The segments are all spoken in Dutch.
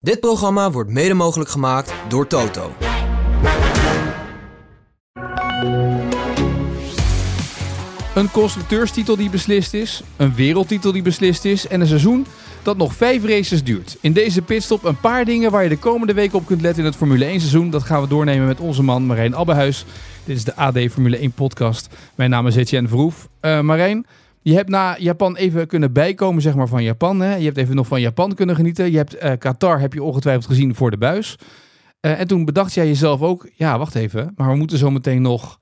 Dit programma wordt mede mogelijk gemaakt door Toto. Een constructeurstitel die beslist is, een wereldtitel die beslist is en een seizoen dat nog vijf races duurt. In deze pitstop een paar dingen waar je de komende weken op kunt letten in het Formule 1 seizoen. Dat gaan we doornemen met onze man Marijn Abbehuis. Dit is de AD Formule 1 podcast. Mijn naam is Etienne Verhoef. Uh, Marijn, je hebt na Japan even kunnen bijkomen zeg maar, van Japan. Hè? Je hebt even nog van Japan kunnen genieten. Je hebt uh, Qatar heb je ongetwijfeld gezien voor de buis. Uh, en toen bedacht jij jezelf ook, ja wacht even, maar we moeten zo meteen nog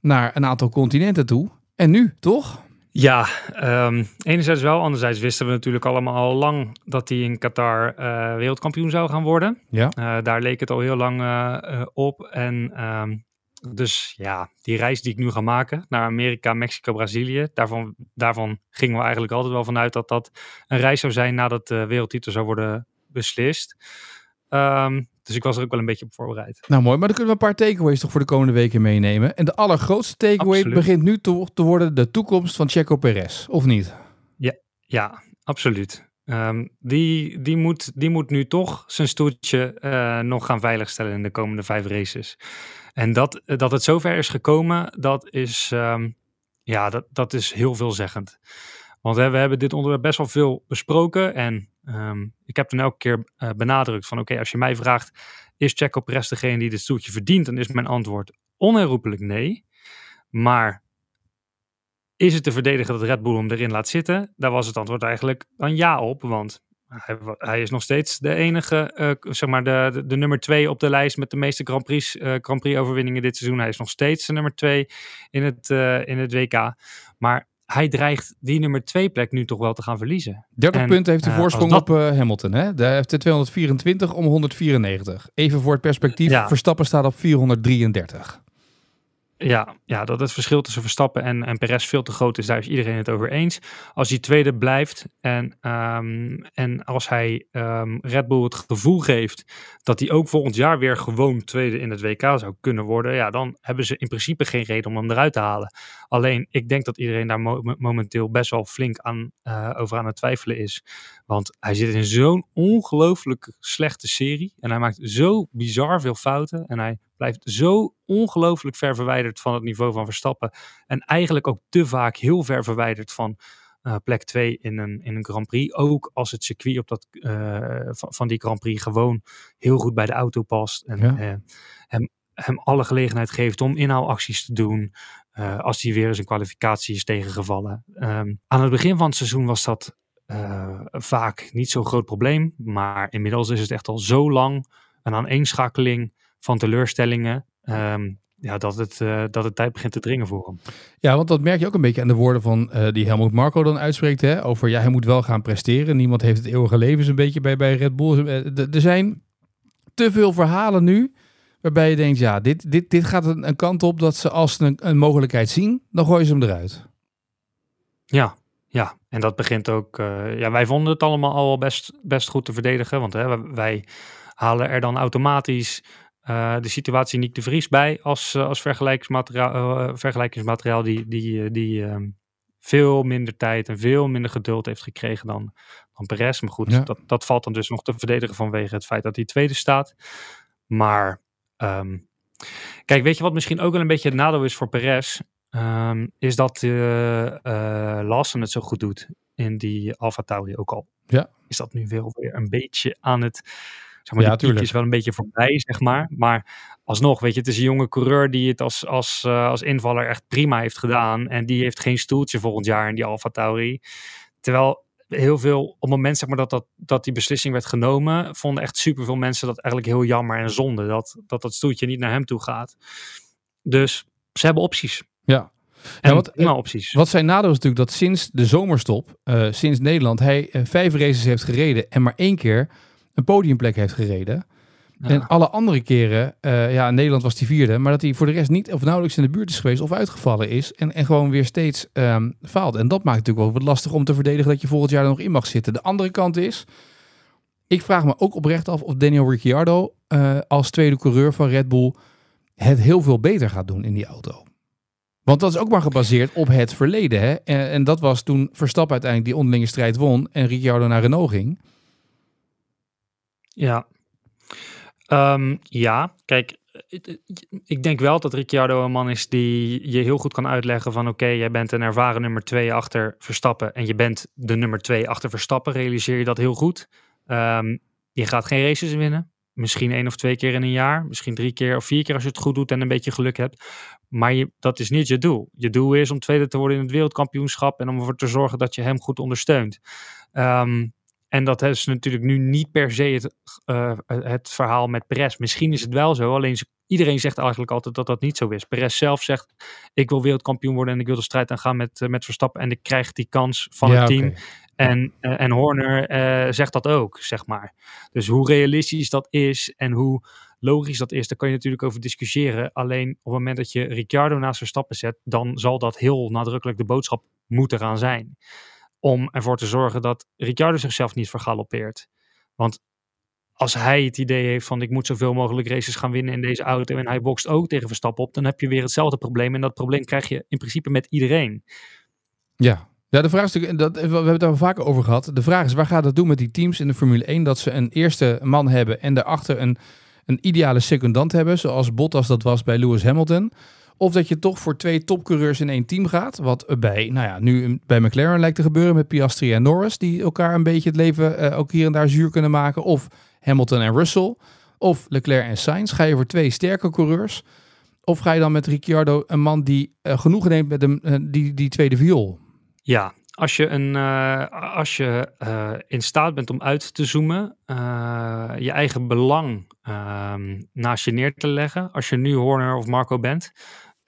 naar een aantal continenten toe. En nu, toch? Ja, um, enerzijds wel. Anderzijds wisten we natuurlijk allemaal al lang dat hij in Qatar uh, wereldkampioen zou gaan worden. Ja. Uh, daar leek het al heel lang op. En um, dus ja, die reis die ik nu ga maken naar Amerika, Mexico, Brazilië. Daarvan, daarvan gingen we eigenlijk altijd wel vanuit dat dat een reis zou zijn nadat de wereldtitel zou worden beslist. Um, dus ik was er ook wel een beetje op voorbereid. Nou mooi, maar dan kunnen we een paar takeaways toch voor de komende weken meenemen. En de allergrootste takeaway absoluut. begint nu te worden de toekomst van Checo Perez, of niet? Ja, ja absoluut. Um, die, die, moet, die moet nu toch zijn stoeltje uh, nog gaan veiligstellen in de komende vijf races. En dat, dat het zover is gekomen, dat is, um, ja, dat, dat is heel veelzeggend. Want hè, we hebben dit onderwerp best wel veel besproken. En um, ik heb toen elke keer uh, benadrukt van oké, als je mij vraagt, is Checo Perez degene die dit stoeltje verdient? Dan is mijn antwoord onherroepelijk nee. Maar is het te verdedigen dat Red Bull hem erin laat zitten? Daar was het antwoord eigenlijk een ja op. Want hij, hij is nog steeds de enige, uh, zeg maar de, de, de, nummer twee op de lijst met de meeste Grand Prix, uh, Grand Prix overwinningen dit seizoen. Hij is nog steeds de nummer twee in het, uh, in het WK. Maar hij dreigt die nummer twee plek nu toch wel te gaan verliezen. 30 en, punten heeft de voorsprong dat... op Hamilton. Hè? Daar heeft de 224 om 194. Even voor het perspectief, ja. Verstappen staat op 433. Ja, ja, dat het verschil tussen Verstappen en, en Perez veel te groot is, daar is iedereen het over eens. Als hij tweede blijft en, um, en als hij um, Red Bull het gevoel geeft dat hij ook volgend jaar weer gewoon tweede in het WK zou kunnen worden, ja, dan hebben ze in principe geen reden om hem eruit te halen. Alleen, ik denk dat iedereen daar mo momenteel best wel flink aan, uh, over aan het twijfelen is. Want hij zit in zo'n ongelooflijk slechte serie en hij maakt zo bizar veel fouten en hij blijft zo ongelooflijk ver verwijderd van het niveau van Verstappen. En eigenlijk ook te vaak heel ver verwijderd van uh, plek 2 in een, in een Grand Prix. Ook als het circuit op dat, uh, van, van, die Grand Prix gewoon heel goed bij de auto past. En ja. uh, hem, hem alle gelegenheid geeft om inhaalacties te doen. als hij weer eens een kwalificatie is tegengevallen. Um, aan het begin van het seizoen was dat vaak niet zo'n groot probleem. Maar inmiddels is het echt al zo lang een aaneenschakeling van teleurstellingen. Um, ja, dat, het, uh, dat het tijd begint te dringen voor hem. Ja, want dat merk je ook een beetje aan de woorden van uh, die Helmut Marco dan uitspreekt. Hè, over ja, hij moet wel gaan presteren. Niemand heeft het eeuwige leven een beetje bij, bij Red Bull. Er zijn te veel verhalen nu. Waarbij je denkt, ja, dit, dit, dit gaat een, een kant op dat ze als ze een, een mogelijkheid zien, dan gooien ze hem eruit. Ja, ja, en dat begint ook. Uh, ja, wij vonden het allemaal al best, best goed te verdedigen. Want hè, wij halen er dan automatisch uh, de situatie Nick de Vries bij als, uh, als vergelijkingsmateriaal, uh, vergelijkingsmateriaal die, die, die um, veel minder tijd en veel minder geduld heeft gekregen dan, dan Perez. Maar goed, ja. dat, dat valt dan dus nog te verdedigen vanwege het feit dat hij tweede staat. Maar um, kijk, weet je wat misschien ook wel een beetje het nadeel is voor Perez? Um, is dat Lawson het zo goed doet in die Alfa Tauri ook al. Ja. Is dat nu weer weer een beetje aan het Zeg maar, ja, die is wel een beetje voorbij, zeg maar. Maar alsnog, weet je, het is een jonge coureur die het als, als, uh, als invaller echt prima heeft gedaan. En die heeft geen stoeltje volgend jaar in die Alfa Tauri. Terwijl heel veel, op het moment zeg maar, dat, dat, dat die beslissing werd genomen, vonden echt superveel mensen dat eigenlijk heel jammer en zonde. Dat dat, dat stoeltje niet naar hem toe gaat. Dus ze hebben opties. Ja, en ja, wat, opties. Wat zijn nadeel is natuurlijk dat sinds de zomerstop, uh, sinds Nederland, hij uh, vijf races heeft gereden en maar één keer een podiumplek heeft gereden. Ja. En alle andere keren, uh, ja, in Nederland was hij vierde, maar dat hij voor de rest niet of nauwelijks in de buurt is geweest of uitgevallen is. En, en gewoon weer steeds um, faalt. En dat maakt natuurlijk wel wat lastig om te verdedigen dat je volgend jaar er nog in mag zitten. De andere kant is, ik vraag me ook oprecht af of Daniel Ricciardo uh, als tweede coureur van Red Bull het heel veel beter gaat doen in die auto. Want dat is ook maar gebaseerd op het verleden. Hè? En, en dat was toen Verstappen uiteindelijk die onderlinge strijd won en Ricciardo naar Renault ging. Ja. Ehm, ja, kijk, ik denk wel dat Ricciardo een man is die je heel goed kan uitleggen van oké, jij bent een ervaren nummer twee achter Verstappen en je bent de nummer twee achter Verstappen, realiseer je dat heel goed. Ehm, je gaat geen races winnen. Misschien één of twee keer in een jaar. Misschien drie keer of vier keer als je het goed doet en een beetje geluk hebt. Maar dat is niet je doel. Je doel is om tweede te worden in het wereldkampioenschap en om ervoor te zorgen dat je hem goed ondersteunt. Um, en dat is natuurlijk nu niet per se het, uh, het verhaal met Perez. Misschien is het wel zo, alleen iedereen zegt eigenlijk altijd dat dat niet zo is. Perez zelf zegt, ik wil wereldkampioen worden en ik wil de strijd aangaan met, uh, met Verstappen. En ik krijg die kans van het team. En, uh, en Horner zegt dat ook, zeg maar. Dus hoe realistisch dat is en hoe logisch dat is, daar kan je natuurlijk over discussiëren. Alleen op het moment dat je Ricciardo naast Verstappen zet, dan zal dat heel nadrukkelijk de boodschap moeten gaan zijn om ervoor te zorgen dat Ricciardo zichzelf niet vergalopeert. Want als hij het idee heeft van ik moet zoveel mogelijk races gaan winnen in deze auto en hij bokst ook tegen Verstappen op, dan heb je weer hetzelfde probleem. En dat probleem krijg je in principe met iedereen. Ja, ja, de vraag is dat, we hebben het daar vaker over gehad. De vraag is, waar gaat het doen met die teams in de Formule 1? Dat ze een eerste man hebben en daarachter een, een ideale secundant hebben, zoals Bottas dat was bij Lewis Hamilton. Of dat je toch voor twee topcoureurs in één team gaat. Wat bij, nou ja, nu bij McLaren lijkt te gebeuren met Piastri en Norris. Die elkaar een beetje het leven uh, ook hier en daar zuur kunnen maken. Of Hamilton en Russell. Of Leclerc en Sainz. Ga je voor twee sterke coureurs. Of ga je dan met Ricciardo een man die uh, genoegen neemt met de, uh, die, die tweede viool? Ja, als je, een, als je in staat bent om uit te zoomen, je eigen belang ehm, naast je neer te leggen. Als je nu Horner of Marco bent,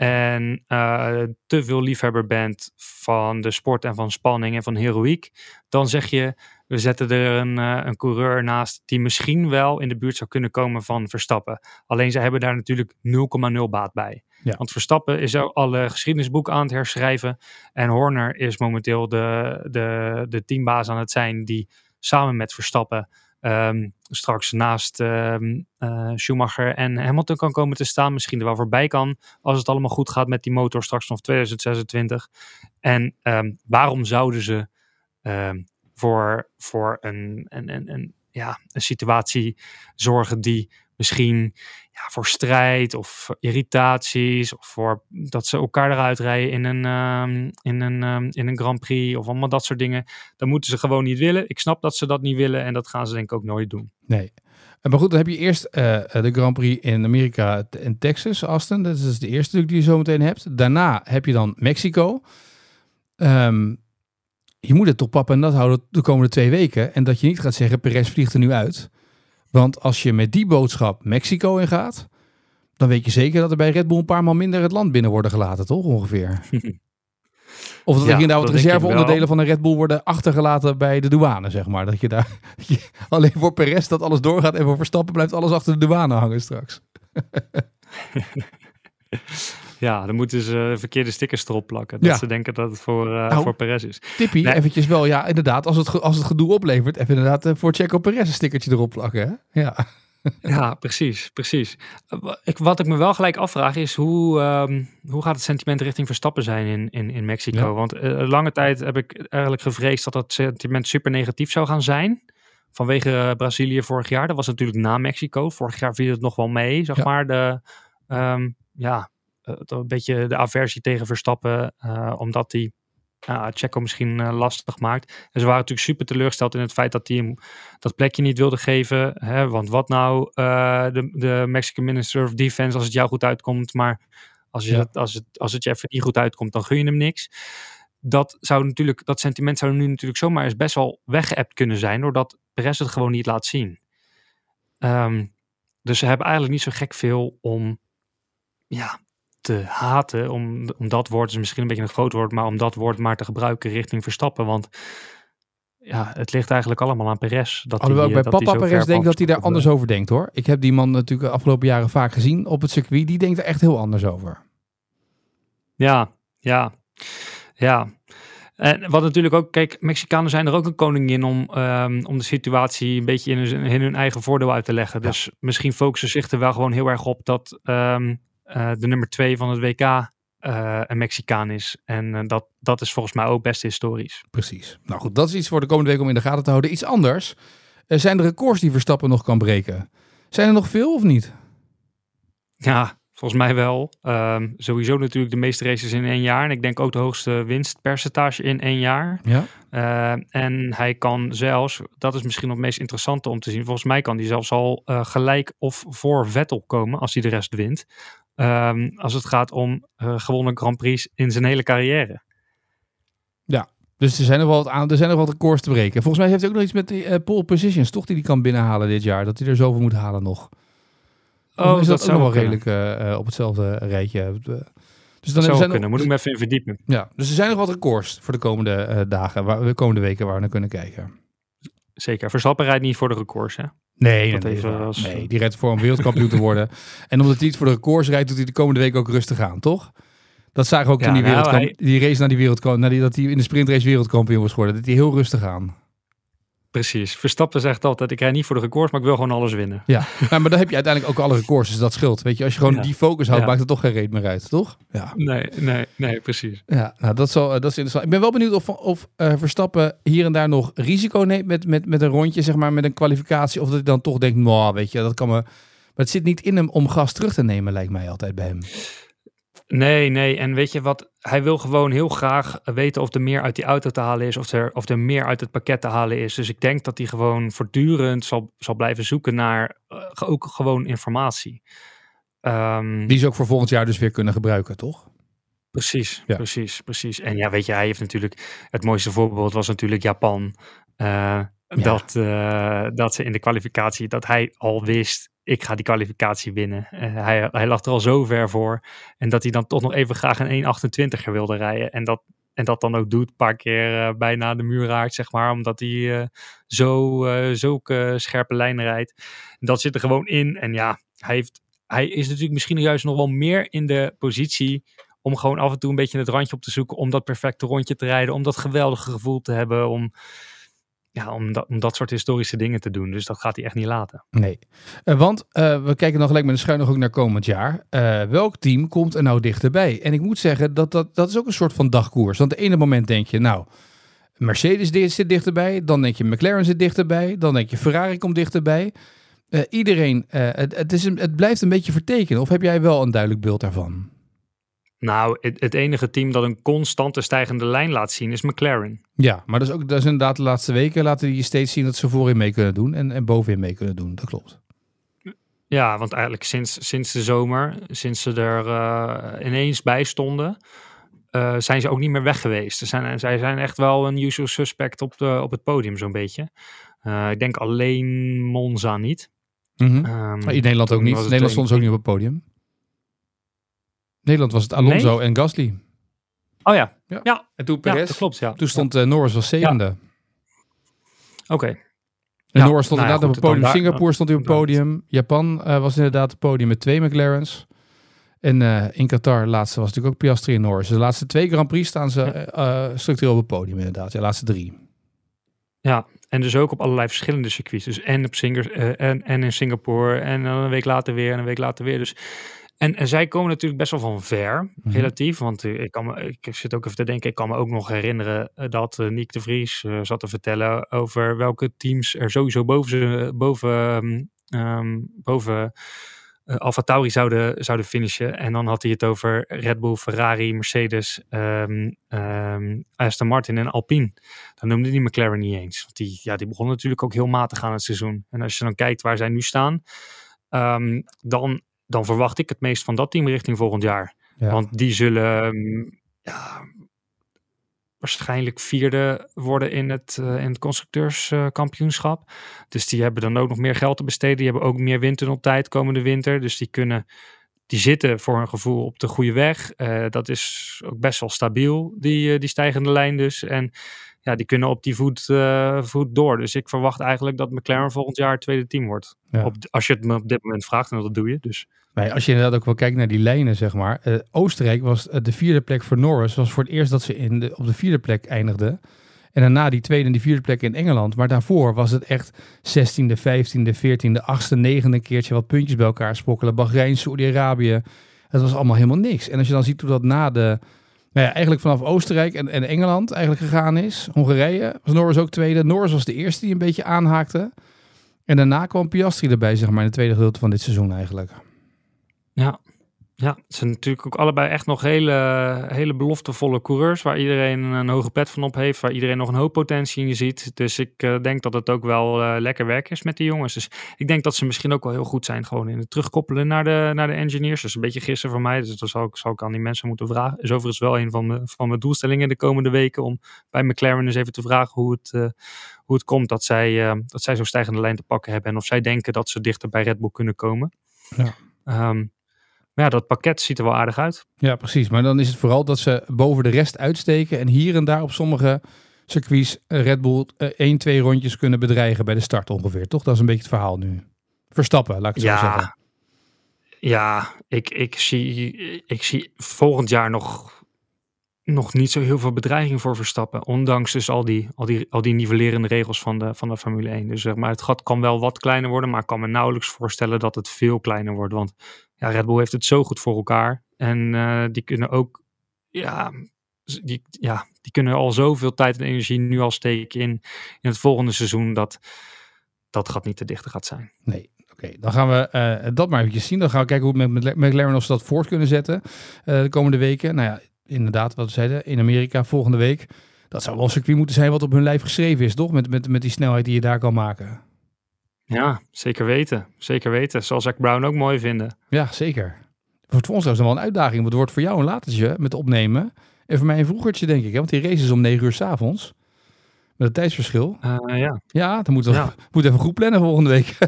en uh, te veel liefhebber bent van de sport en van spanning en van heroïek, dan zeg je, we zetten er een, uh, een coureur naast die misschien wel in de buurt zou kunnen komen van Verstappen. Alleen ze hebben daar natuurlijk 0,0 baat bij. Ja. Want Verstappen is al alle geschiedenisboeken aan het herschrijven. En Horner is momenteel de, de, de teambaas aan het zijn die samen met Verstappen um, straks naast um, uh, Schumacher en Hamilton kan komen te staan. Misschien er wel voorbij kan als het allemaal goed gaat met die motor straks nog 2026. En um, waarom zouden ze voor, voor een, een, een, een, ja, een situatie zorgen die misschien ja, voor strijd of irritaties of voor dat ze elkaar eruit rijden in een, um, in, een, um, in een Grand Prix of allemaal dat soort dingen. Dan moeten ze gewoon niet willen. Ik snap dat ze dat niet willen en dat gaan ze denk ik ook nooit doen. Nee. Maar goed, dan heb je eerst uh, de Grand Prix in Amerika en Texas, Austin. Dat is de eerste die je zo meteen hebt. Daarna heb je dan Mexico. Um, je moet het toch papa en dat houden de komende twee weken. En dat je niet gaat zeggen, Perez vliegt er nu uit. Want als je met die boodschap Mexico ingaat, dan weet je zeker dat er bij Red Bull een paar maal minder het land binnen worden gelaten, toch ongeveer? Of dat er inderdaad reserveonderdelen van een Red Bull worden achtergelaten bij de douane, zeg maar. Dat je daar alleen voor Perez dat alles doorgaat en voor Verstappen blijft alles achter de douane hangen straks. Ja, dan moeten ze verkeerde stickers erop plakken. Dat ze denken dat het voor, uh, nou, voor Perez is. Tippie, nee. eventjes wel. Ja, inderdaad. Als het, als het gedoe oplevert, even inderdaad uh, voor Checo Perez een stickertje erop plakken. Hè? Ja. ja, precies, precies. Ik, wat ik me wel gelijk afvraag is hoe, um, hoe gaat het sentiment richting Verstappen zijn in, in, in Mexico? Ja. Want uh, lange tijd heb ik eigenlijk gevreesd dat dat sentiment super negatief zou gaan zijn. Vanwege Brazilië vorig jaar. Dat was natuurlijk na Mexico. Vorig jaar viel het nog wel mee, zeg ja. maar. De, um, ja, een beetje de aversie tegen Verstappen, uh, omdat hij uh, Checo misschien uh, lastig maakt. En ze waren natuurlijk super teleurgesteld in het feit dat hij hem dat plekje niet wilde geven. Hè? Want wat nou de, de Mexican Minister of Defense als het jou goed uitkomt, maar als, je, ja. als, het, als het je even niet goed uitkomt, dan gun je hem niks. Dat, zou natuurlijk, dat sentiment zou nu natuurlijk zomaar eens best wel weggeëpt kunnen zijn, doordat Perez het gewoon niet laat zien. Um, dus ze hebben eigenlijk niet zo gek veel om ja, te haten, om, om dat woord is misschien een beetje een groot woord, maar om dat woord maar te gebruiken richting Verstappen. Want ja, het ligt eigenlijk allemaal aan Perez. Dat Alhoewel ik bij dat papa Perez denk dat hij daar anders over denkt hoor. Ik heb die man natuurlijk de afgelopen jaren vaak gezien op het circuit. Die denkt er echt heel anders over. Ja, ja, ja. En wat natuurlijk ook, kijk, Mexicanen zijn er ook een koningin om, um, om de situatie een beetje in hun, in hun eigen voordeel uit te leggen. Ja. Dus misschien focussen zich er wel gewoon heel erg op dat um, uh, de nummer twee van het WK uh, een Mexicaan is. En uh, dat, dat is volgens mij ook best historisch. Precies. Nou goed, dat is iets voor de komende week om in de gaten te houden. Iets anders. eh, zijn de records die Verstappen nog kan breken. Zijn er nog veel of niet? Ja, volgens mij wel. Ehm, sowieso natuurlijk de meeste races in één jaar. En ik denk ook de hoogste winstpercentage in één jaar. Ja. Uh, en hij kan zelfs, dat is misschien nog het meest interessante om te zien. Volgens mij kan hij zelfs al uh, gelijk of voor Vettel komen als hij de rest wint. Um, als het gaat om uh, gewonnen Grand Prix in zijn hele carrière. Ja, dus er zijn nog wel wat, aan, er zijn nog wat records te breken. Volgens mij heeft hij ook nog iets met de pole positions, toch? Die hij kan binnenhalen dit jaar. Dat hij er zoveel moet halen nog. Oh, is dat, dat ook nog wel redelijk uh, op hetzelfde rijtje. Dus dan Zou zijn kunnen, nog, moet ik me even in verdiepen. Ja, dus er zijn nog wat records voor de komende dagen, waar, de komende weken waar we naar kunnen kijken. Zeker, Verstappen rijdt niet voor de records, hè? Nee, dat nee, als... nee, die rijdt voor om wereldkampioen te worden. En omdat hij niet voor de records rijdt, doet hij de komende week ook rustig aan, toch? Dat zagen we ook ja, toen die, nou, wereldkamp... hij... die race naar die wereldkampioen, naar die, dat hij in de sprintrace wereldkampioen was geworden. Dat hij heel rustig aan. Precies. Verstappen zegt altijd, ik rij niet voor de records, maar ik wil gewoon alles winnen. Ja, maar dan heb je uiteindelijk ook alle records, dus dat scheelt. Weet je, als je gewoon die focus houdt, maakt het toch geen reet meer uit, toch? Ja. Nee, nee, nee, precies. Ja, nou, dat, zal, dat is interessant. Ik ben wel benieuwd of, of uh, Verstappen hier en daar nog risico neemt met, met, met een rondje, zeg maar, met een kwalificatie. Of dat hij dan toch denkt, nou, weet je, dat kan me... Maar het zit niet in hem om gas terug te nemen, lijkt mij altijd bij hem. Nee, nee. En weet je wat? Hij wil gewoon heel graag weten of er meer uit die auto te halen is. Of er, of er meer uit het pakket te halen is. Dus ik denk dat hij gewoon voortdurend zal, zal blijven zoeken naar uh, ook gewoon informatie. Um, die ze ook voor volgend jaar dus weer kunnen gebruiken, toch? Precies, ja. precies, precies. En ja, weet je, hij heeft natuurlijk... Het mooiste voorbeeld was natuurlijk Japan. Uh, dat, uh, dat ze in de kwalificatie... Dat hij al wist ik ga die kwalificatie winnen. Uh, hij, hij lag er al zo ver voor. En dat hij dan toch nog even graag een 1,28er wilde rijden. En dat, en dat dan ook doet, een paar keer uh, bijna de muur raakt, zeg maar. Omdat hij zo, zulke scherpe lijnen rijdt. Dat zit er gewoon in. En ja, hij, heeft, hij is natuurlijk misschien juist nog wel meer in de positie om gewoon af en toe een beetje het randje op te zoeken. Om dat perfecte rondje te rijden. Om dat geweldige gevoel te hebben. Om ja, om, dat, om dat soort historische dingen te doen. Dus dat gaat hij echt niet laten. Nee. Uh, want uh, we kijken nog gelijk met een schuin ook naar komend jaar. Uh, welk team komt er nou dichterbij? En ik moet zeggen, dat, dat, dat is ook een soort van dagkoers. Want het ene moment denk je, nou, Mercedes zit dichterbij. Dan denk je, McLaren zit dichterbij. Dan denk je, Ferrari komt dichterbij. iedereen, het, het, is het blijft een beetje vertekenen. Of heb jij wel een duidelijk beeld daarvan? Nou, het, het, enige team dat een constante stijgende lijn laat zien is McLaren. Ja, maar dat is ook dat is inderdaad de laatste weken laten die steeds zien dat ze voorin mee kunnen doen en, en bovenin mee kunnen doen. Dat klopt. Ja, want eigenlijk sinds, sinds de zomer, sinds ze er uh, ineens bij stonden, uh, zijn ze ook niet meer weg geweest. Ze zijn, zij zijn echt wel een usual suspect op, de, op het podium zo'n beetje. Uh, ik denk alleen Monza niet. Mm -hmm. um, in Nederland ook niet. Nederland stond ze ook niet op het podium. Nederland was het Alonso nee? en Gasly. Oh ja. Ja. ja. En toen Perez. Ja, dat klopt, ja. Toen stond uh, Norris als zevende. Ja. Oké. Okay. En Norris stond nou inderdaad op het podium. Singapore stond hij op het podium. Japan uh, was inderdaad het podium met twee McLaren's. En uh, in Qatar, laatste was natuurlijk ook Piastri en Norris. Dus de laatste twee Grand Prix staan ze uh, structureel op het podium inderdaad. De laatste drie. Ja, en dus ook op allerlei verschillende circuits. Dus en, op Singer, en, en in Singapore en dan een week later weer en een week later weer. Dus en, en, zij komen natuurlijk best wel van ver, mm-hmm. relatief. Want uh, ik, kan me, ik zit ook even te denken, ik kan me ook nog herinneren uh, dat uh, Nick de Vries zat te vertellen over welke teams er sowieso boven, boven, um, boven Alfa Tauri zouden, zouden finishen. En dan had hij het over Red Bull, Ferrari, Mercedes, um, um, Aston Martin en Alpine. Dan noemde hij McLaren niet eens. Want die, ja, die begon natuurlijk ook heel matig aan het seizoen. En als je dan kijkt waar zij nu staan, dan dan verwacht ik het meest van dat team richting volgend jaar. Want die zullen ehm, ja, waarschijnlijk vierde worden in het, uh, in het constructeurskampioenschap. Uh, dus die hebben dan ook nog meer geld te besteden. Die hebben ook meer windtunneltijd komende winter. Dus die kunnen, die zitten voor een gevoel op de goede weg. Uh, dat is ook best wel stabiel, die, die stijgende lijn dus. En ja, die kunnen op die voet, uh, voet door. Dus ik verwacht eigenlijk dat McLaren volgend jaar het tweede team wordt. Ja. Op, als je het me op dit moment vraagt, en dat doe je. Dus. Nee, als je inderdaad ook wel kijkt naar die lijnen, zeg maar. Uh, Oostenrijk was uh, de vierde plek voor Norris. was voor het eerst dat ze in de, op de vierde plek eindigden. En daarna die tweede en die vierde plek in Engeland. Maar daarvoor was het echt 16e, 15e, 14e, 8e, 9e keertje wat puntjes bij elkaar sprokkelen. Bahrein, Saudi-Arabië. Het was allemaal helemaal niks. En als je dan ziet hoe dat na de nou ja, eigenlijk vanaf Oostenrijk en, en Engeland eigenlijk gegaan is. Hongarije was Norris ook tweede. Norris was de eerste die een beetje aanhaakte. En daarna kwam Piastri erbij, zeg maar, in het tweede gedeelte van dit seizoen eigenlijk. Ja, ja, het zijn natuurlijk ook allebei echt nog hele, hele beloftevolle coureurs. Waar iedereen een hoge pet van op heeft. Waar iedereen nog een hoop potentie in ziet. Dus ik uh, denk dat het ook wel uh, lekker werk is met die jongens. Dus ik denk dat ze misschien ook wel heel goed zijn. Gewoon in het terugkoppelen naar de, naar de engineers. Dat is een beetje gissen voor mij. Dus dat zal ik, zal ik aan die mensen moeten vragen. Is overigens wel een van mijn, van mijn doelstellingen de komende weken. Om bij McLaren eens even te vragen hoe het, uh, hoe het komt dat zij, dat zij zo'n stijgende lijn te pakken hebben. En of zij denken dat ze dichter bij Red Bull kunnen komen. Ja. Um, maar ja, dat pakket ziet er wel aardig uit. Ja, precies. Maar dan is het vooral dat ze boven de rest uitsteken. En hier en daar op sommige circuits Red Bull uh, 1, 2 rondjes kunnen bedreigen bij de start ongeveer. Toch? Dat is een beetje het verhaal nu. Verstappen, laat ik het ja. zo zeggen. Ja, ik, ik, zie, ik zie volgend jaar nog, nog niet zo heel veel bedreiging voor Verstappen. Ondanks dus al die, al die, al die nivellerende regels van de, van de Formule 1. Dus zeg maar, het gat kan wel wat kleiner worden. Maar ik kan me nauwelijks voorstellen dat het veel kleiner wordt. Want ja, Red Bull heeft het zo goed voor elkaar. En uh, die kunnen ook, ja die, ja, die kunnen al zoveel tijd en energie nu al steken in, in het volgende seizoen. Dat dat gaat niet te dichter gaat zijn. Nee, Oké, dan gaan we uh, dat maar even zien. Dan gaan we kijken hoe met McLaren of ze dat voort kunnen zetten uh, de komende weken. Nou ja, inderdaad, wat we zeiden, in Amerika volgende week. Dat zou wel een circuit moeten zijn wat op hun lijf geschreven is, toch? Met, met, met die snelheid die je daar kan maken. Ja, zeker weten. Zeker weten. Zal Zack Brown ook mooi vinden. Ja, zeker. Voor ons is wel een uitdaging. Want het wordt voor jou een latertje met opnemen. En voor mij een vroegertje, denk ik. Hè? Want die race is om 9 uur s'avonds. Met een tijdsverschil. Uh, ja. Ja, dan moeten we ja. moet even goed plannen volgende week.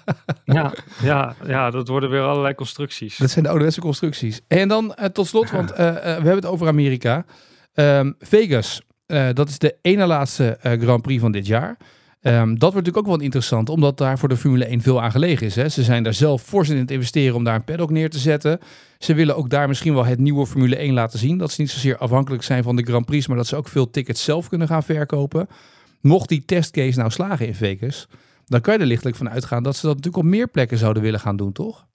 ja, ja, ja, dat worden weer allerlei constructies. Dat zijn de ouderwetse constructies. En dan uh, tot slot, want uh, we hebben het over Amerika. Um, Vegas, dat is de ene laatste Grand Prix van dit jaar. Um, dat wordt natuurlijk ook wel interessant, omdat daar voor de Formule 1 veel aan gelegen is. Hè. Ze zijn daar zelf fors in het investeren om daar een paddock neer te zetten. Ze willen ook daar misschien wel het nieuwe Formule 1 laten zien. Dat ze niet zozeer afhankelijk zijn van de Grand Prix, maar dat ze ook veel tickets zelf kunnen gaan verkopen. Mocht die testcase nou slagen in Vegas, dan kan je er lichtelijk van uitgaan dat ze dat natuurlijk op meer plekken zouden willen gaan doen, toch?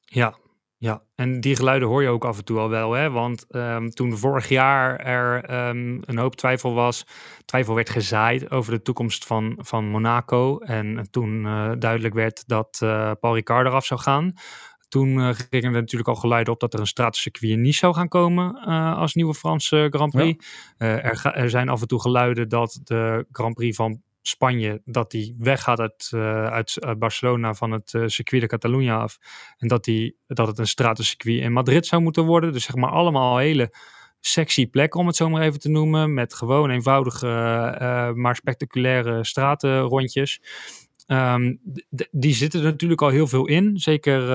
Ja, ja, en die geluiden hoor je ook af en toe al wel, hè? Want um, toen vorig jaar er um, een hoop twijfel was, twijfel werd gezaaid over de toekomst van, van Monaco. En toen uh, duidelijk werd dat uh, Paul Ricard eraf zou gaan. Toen uh, gingen er natuurlijk al geluiden op dat er een straatcircuit in Nice zou gaan komen als nieuwe Franse Grand Prix. Ja. Er, er zijn af en toe geluiden dat de Grand Prix van Spanje, dat die weggaat uit, uh, uit, uit, Barcelona van het uh, circuit de Catalunya af. En dat, die, dat het een stratencircuit in Madrid zou moeten worden. Dus zeg maar allemaal hele sexy plekken, om het zo maar even te noemen. Met gewoon eenvoudige, maar spectaculaire stratenrondjes. Um, die zitten er natuurlijk al heel veel in. Zeker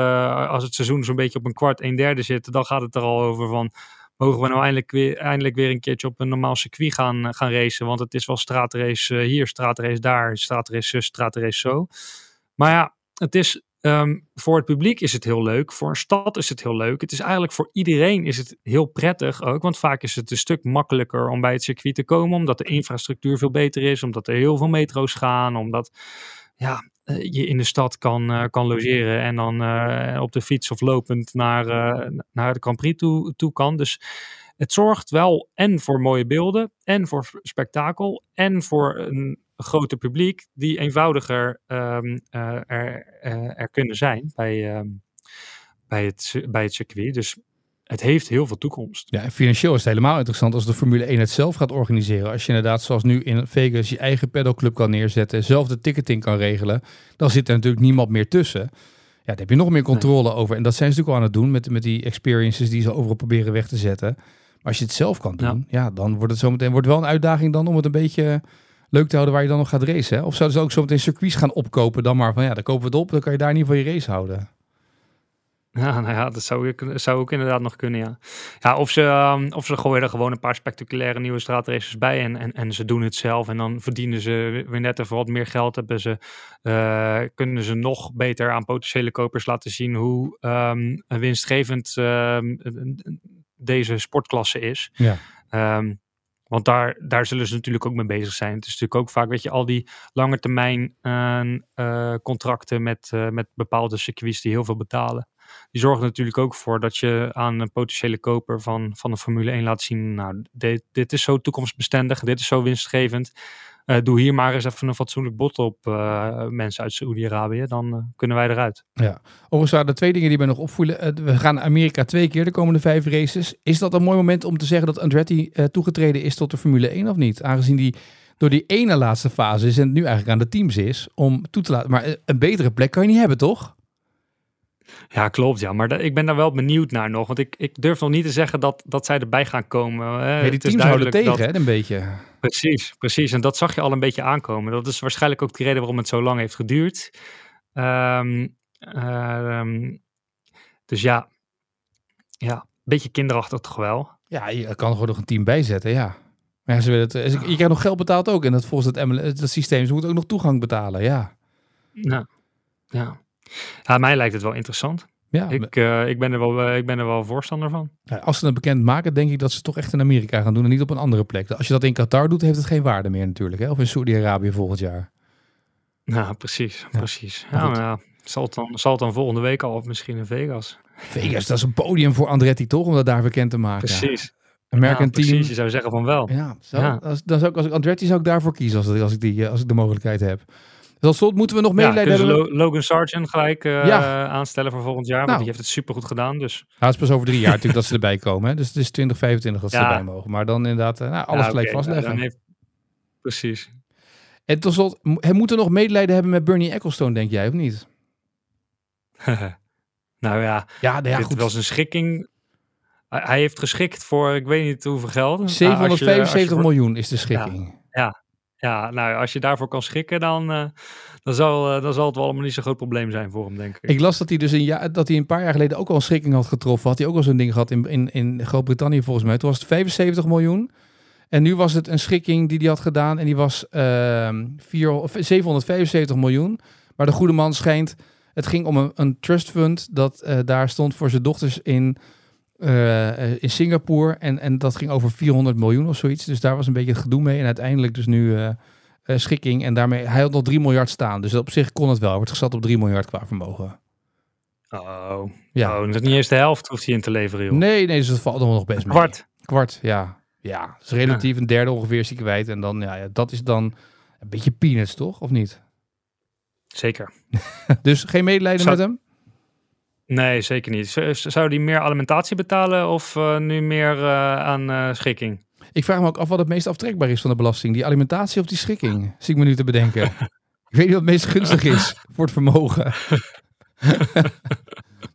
als het seizoen zo'n beetje op een kwart, een derde zit. Dan gaat het er al over van mogen we nou eindelijk weer, eindelijk weer een keertje op een normaal circuit gaan, gaan racen. Want het is wel straatrace hier, straatrace daar, straatrace straatrace zo. Maar ja, het is, um, voor het publiek is het heel leuk. Voor een stad is het heel leuk. Het is eigenlijk voor iedereen is het heel prettig ook. Want vaak is het een stuk makkelijker om bij het circuit te komen. Omdat de infrastructuur veel beter is. Omdat er heel veel metro's gaan. Omdat ja, je in de stad kan, uh, kan logeren en dan uh, op de fiets of lopend naar, naar de Grand Prix toe, kan. Dus het zorgt wel en voor mooie beelden en voor spektakel en voor een groter publiek die eenvoudiger um, er, er kunnen zijn bij, um, bij, het, bij het circuit. Dus het heeft heel veel toekomst. Ja, en financieel is het helemaal interessant als de Formule 1 het zelf gaat organiseren. Als je inderdaad, zoals nu in Vegas, je eigen pedalclub kan neerzetten, zelf de ticketing kan regelen, dan zit er natuurlijk niemand meer tussen. Ja, daar heb je nog meer controle nee. over. En dat zijn ze natuurlijk al aan het doen met, met die experiences die ze overal proberen weg te zetten. Maar als je het zelf kan doen, ja, ja dan wordt het zometeen wordt wel een uitdaging dan om het een beetje leuk te houden waar je dan nog gaat racen. Hè? Of zouden ze ook zometeen circuits gaan opkopen dan maar van ja, dan kopen we het op, dan kan je daar in ieder geval je race houden. Ja, nou ja, dat zou, zou ook inderdaad nog kunnen, ja. Ja, of ze, um, of ze gooien er gewoon een paar spectaculaire nieuwe straatraces bij en, en, en ze doen het zelf. En dan verdienen ze weer net even wat meer geld. Hebben ze, uh, kunnen ze nog beter aan potentiële kopers laten zien hoe um, winstgevend um, deze sportklasse is. Ja. Want daar, daar zullen ze natuurlijk ook mee bezig zijn. Het is natuurlijk ook vaak, weet je, al die lange termijn uh, uh, contracten met, uh, met bepaalde circuits die heel veel betalen. Die zorgen natuurlijk ook voor dat je aan een potentiële koper van, van de Formule 1 laat zien, nou, dit, dit is zo toekomstbestendig, dit is zo winstgevend. Uh, doe hier maar eens even een fatsoenlijk bot op uh, mensen uit Saoedi-Arabië. Dan uh, kunnen wij eruit. Ja, overigens waren twee dingen die mij nog opvoelen. we gaan naar Amerika twee keer de komende vijf races. Is dat een mooi moment om te zeggen dat Andretti toegetreden is tot de Formule 1 of niet? Aangezien die door die ene laatste fase is en het nu eigenlijk aan de teams is om toe te laten. Maar een betere plek kan je niet hebben, toch? Ja, klopt. Ja, maar ik ben daar wel benieuwd naar nog. Want ik, ik durf nog niet te zeggen dat, dat zij erbij gaan komen. Hè. Nee, die teams houden tegen, dat... hè, een beetje. Precies, precies. En dat zag je al een beetje aankomen. Dat is waarschijnlijk ook de reden waarom het zo lang heeft geduurd. Um, um, dus ja, ja, een beetje kinderachtig toch wel. Ja, je kan er gewoon nog een team bijzetten, ja. Maar ja, ze willen het, je krijgt nog geld betaald ook. En dat volgens het, dat systeem, ze moeten ook nog toegang betalen, ja. Nou, ja. Ja, mij lijkt het wel interessant. Ja, ik, uh, ik, ben er wel, uh, ik ben er wel voorstander van. Als ze het bekend maken, denk ik dat ze het toch echt in Amerika gaan doen en niet op een andere plek. Als je dat in Qatar doet, heeft het geen waarde meer natuurlijk. Hè? Of in Saudi-Arabië volgend jaar. Nou, precies. precies. Ja, ja, zal, het dan, zal het dan volgende week al of misschien in Vegas? Vegas, dat is een podium voor Andretti toch, om dat daar bekend te maken. Precies. American ja, precies, je zou zeggen van wel. Ja, zo, ja. Als, dan zou ik, als ik Andretti zou ik daarvoor kiezen als, als, ik, die, als ik de mogelijkheid heb. Tot slot moeten we nog meeleiden. Ja, hebben. Logan Sargent gelijk uh, ja. aanstellen voor volgend jaar. Want nou. die heeft het supergoed gedaan. Dus. Ja, het is pas over drie jaar natuurlijk dat ze erbij komen. Hè? Dus het is 2025 dat ze erbij mogen. Maar dan inderdaad uh, nou, alles gelijk okay. vastleggen. Heeft... Precies. En tot slot, hij moet er nog medelijden hebben met Bernie Ecclestone, denk jij, of niet? nou ja, ja, nou ja dit goed. was een schikking. Hij heeft geschikt voor, ik weet niet hoeveel geld. 775 miljoen is de schikking. ja, ja, nou, als je daarvoor kan schikken, dan, uh, dan, zal, uh, dan zal het wel allemaal niet zo'n groot probleem zijn voor hem, denk ik. Ik las dat hij dus een, jaar, dat hij een paar jaar geleden ook al een schikking had getroffen. Had hij ook al zo'n ding gehad in, in, in Groot-Brittannië volgens mij. Toen was het 75 miljoen. En nu was het een schikking die hij had gedaan en die was uh, 4, 775 miljoen. Maar de goede man schijnt, het ging om een, een trust fund dat uh, daar stond voor zijn dochters in uh, in Singapore. En, en dat ging over 400 miljoen of zoiets. Dus daar was een beetje het gedoe mee. En uiteindelijk dus nu uh, schikking. En daarmee, hij had nog 3 miljard staan. Dus op zich kon het wel. Hij wordt gezet op 3 miljard qua vermogen. Oh, ja. Oh, dat is niet eens de helft hoeft hij in te leveren, joh. Nee, nee, dus dat valt nog best mee. Kwart. Kwart, ja. Ja, dus relatief een derde ongeveer is hij kwijt. En dan, ja, ja, dat is dan een beetje peanuts, toch? Of niet? Zeker. dus geen medelijden met hem? Nee, zeker niet. Zou die meer alimentatie betalen of uh, nu meer uh, aan uh, schikking? Ik vraag me ook af wat het meest aftrekbaar is van de belasting. Die alimentatie of die schikking? Zie ik me nu te bedenken. ik weet niet wat het meest gunstig is voor het vermogen.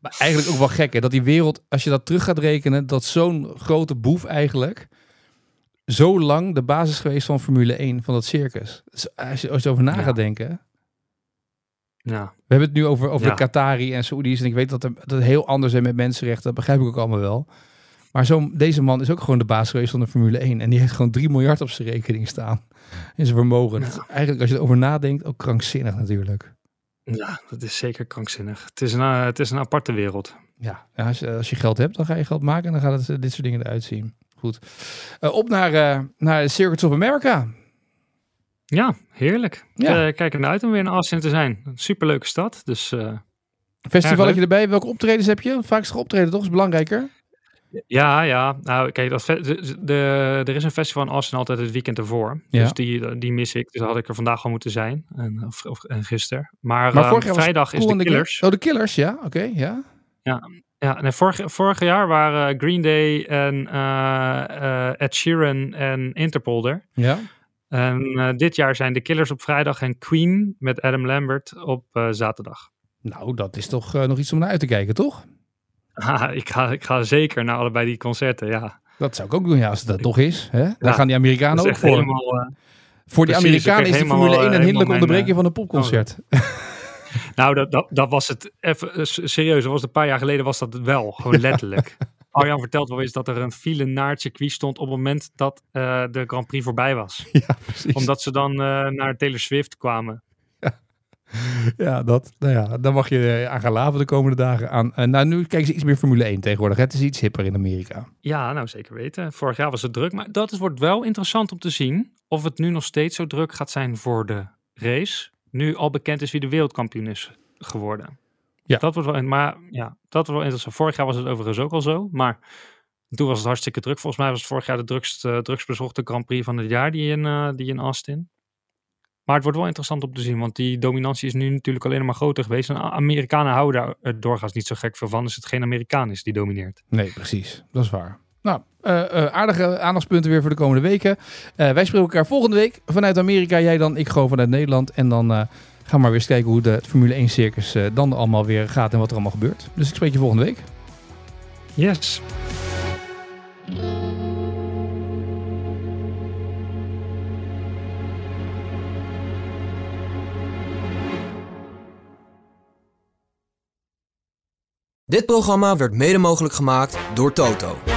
maar eigenlijk ook wel gek hè, dat die wereld, als je dat terug gaat rekenen, dat zo'n grote boef eigenlijk zo lang de basis geweest van Formule 1, van dat circus. Dus als je, als je over na gaat denken, ja. We hebben het nu over, over de Qatari en Saoedi's. En ik weet dat, er, dat het heel anders is met mensenrechten. Dat begrijp ik ook allemaal wel. Maar zo, deze man is ook gewoon de baas geweest van de Formule 1. En die heeft gewoon 3 miljard op zijn rekening staan. In zijn vermogen. Ja. eigenlijk, als je erover nadenkt, ook krankzinnig natuurlijk. Ja, dat is zeker krankzinnig. Het is een, uh, het is een aparte wereld. Ja, als, je, als je geld hebt, dan ga je geld maken en dan gaat het uh, dit soort dingen eruit zien. Goed. Uh, op naar, naar Circuits of America. Ja, heerlijk. Ja. Uh, kijk er naar uit om weer in Austin te zijn. Een superleuke stad. Dus, uh, Festivaletje erbij. Welke optredens heb je? Vaakst optreden toch? Is belangrijker? Ja, ja. Nou, kijk, dat de, de, er is een festival in Austin altijd het weekend ervoor. Ja. Dus die, die mis ik. Dus had ik er vandaag al moeten zijn. En, of, of en gisteren. Maar, maar um, vrijdag is de Killers. oh, de Killers, ja. Oké, ja. Ja, ja nee, vorig, vorig jaar waren Green Day en uh, Ed Sheeran en Interpol er. Ja. En uh, dit jaar zijn de Killers op vrijdag en Queen met Adam Lambert op uh, zaterdag. Nou, dat is toch uh, nog iets om naar uit te kijken, toch? Ah, ik, ga, ik ga zeker naar allebei die concerten, ja. Dat zou ik ook doen, ja, als het dat toch is. Hè? Daar ja, gaan die Amerikanen ook voor. Helemaal, voor die precies, Amerikanen is de Formule 1 een hinderlijke onderbreking van een popconcert. Oh, nou, dat, dat, dat was het, even serieus, dat was een paar jaar geleden was dat wel, gewoon letterlijk. Arjan vertelt wel eens dat er een file naar het circuit stond op het moment dat uh, de Grand Prix voorbij was. Ja, precies. Omdat ze dan uh, naar Taylor Swift kwamen. Ja. ja, dat, nou ja, dan mag je eh, aan gaan laven de komende dagen. Aan, uh, nou, nu kijken ze iets meer Formule 1 tegenwoordig. Het is iets hipper in Amerika. Ja, nou zeker weten. Vorig jaar was het druk. Maar dat is, wordt wel interessant om te zien of het nu nog steeds zo druk gaat zijn voor de race. Nu al bekend is wie de wereldkampioen is geworden. Ja. Dat wordt wel, maar ja, dat wordt wel interessant. Vorig jaar was het overigens ook al zo, maar toen was het hartstikke druk. Volgens mij was het vorig jaar de drukst, uh, drugsbezochte Grand Prix van het jaar, die in, uh, die in Austin. Maar het wordt wel interessant om te zien, want die dominantie is nu natuurlijk alleen maar groter geweest. En Amerikanen houden daar doorgaans niet zo gek veel van, als het geen Amerikaan is die domineert. Nee, precies. Dat is waar. Nou, uh, uh, aardige aandachtspunten weer voor de komende weken. Uh, wij spreken elkaar volgende week vanuit Amerika. Jij dan, ik gewoon vanuit Nederland. En dan we maar weer eens kijken hoe de Formule 1 circus dan allemaal weer gaat en wat er allemaal gebeurt. Dus ik spreek je volgende week. Yes. Dit programma werd mede mogelijk gemaakt door Toto.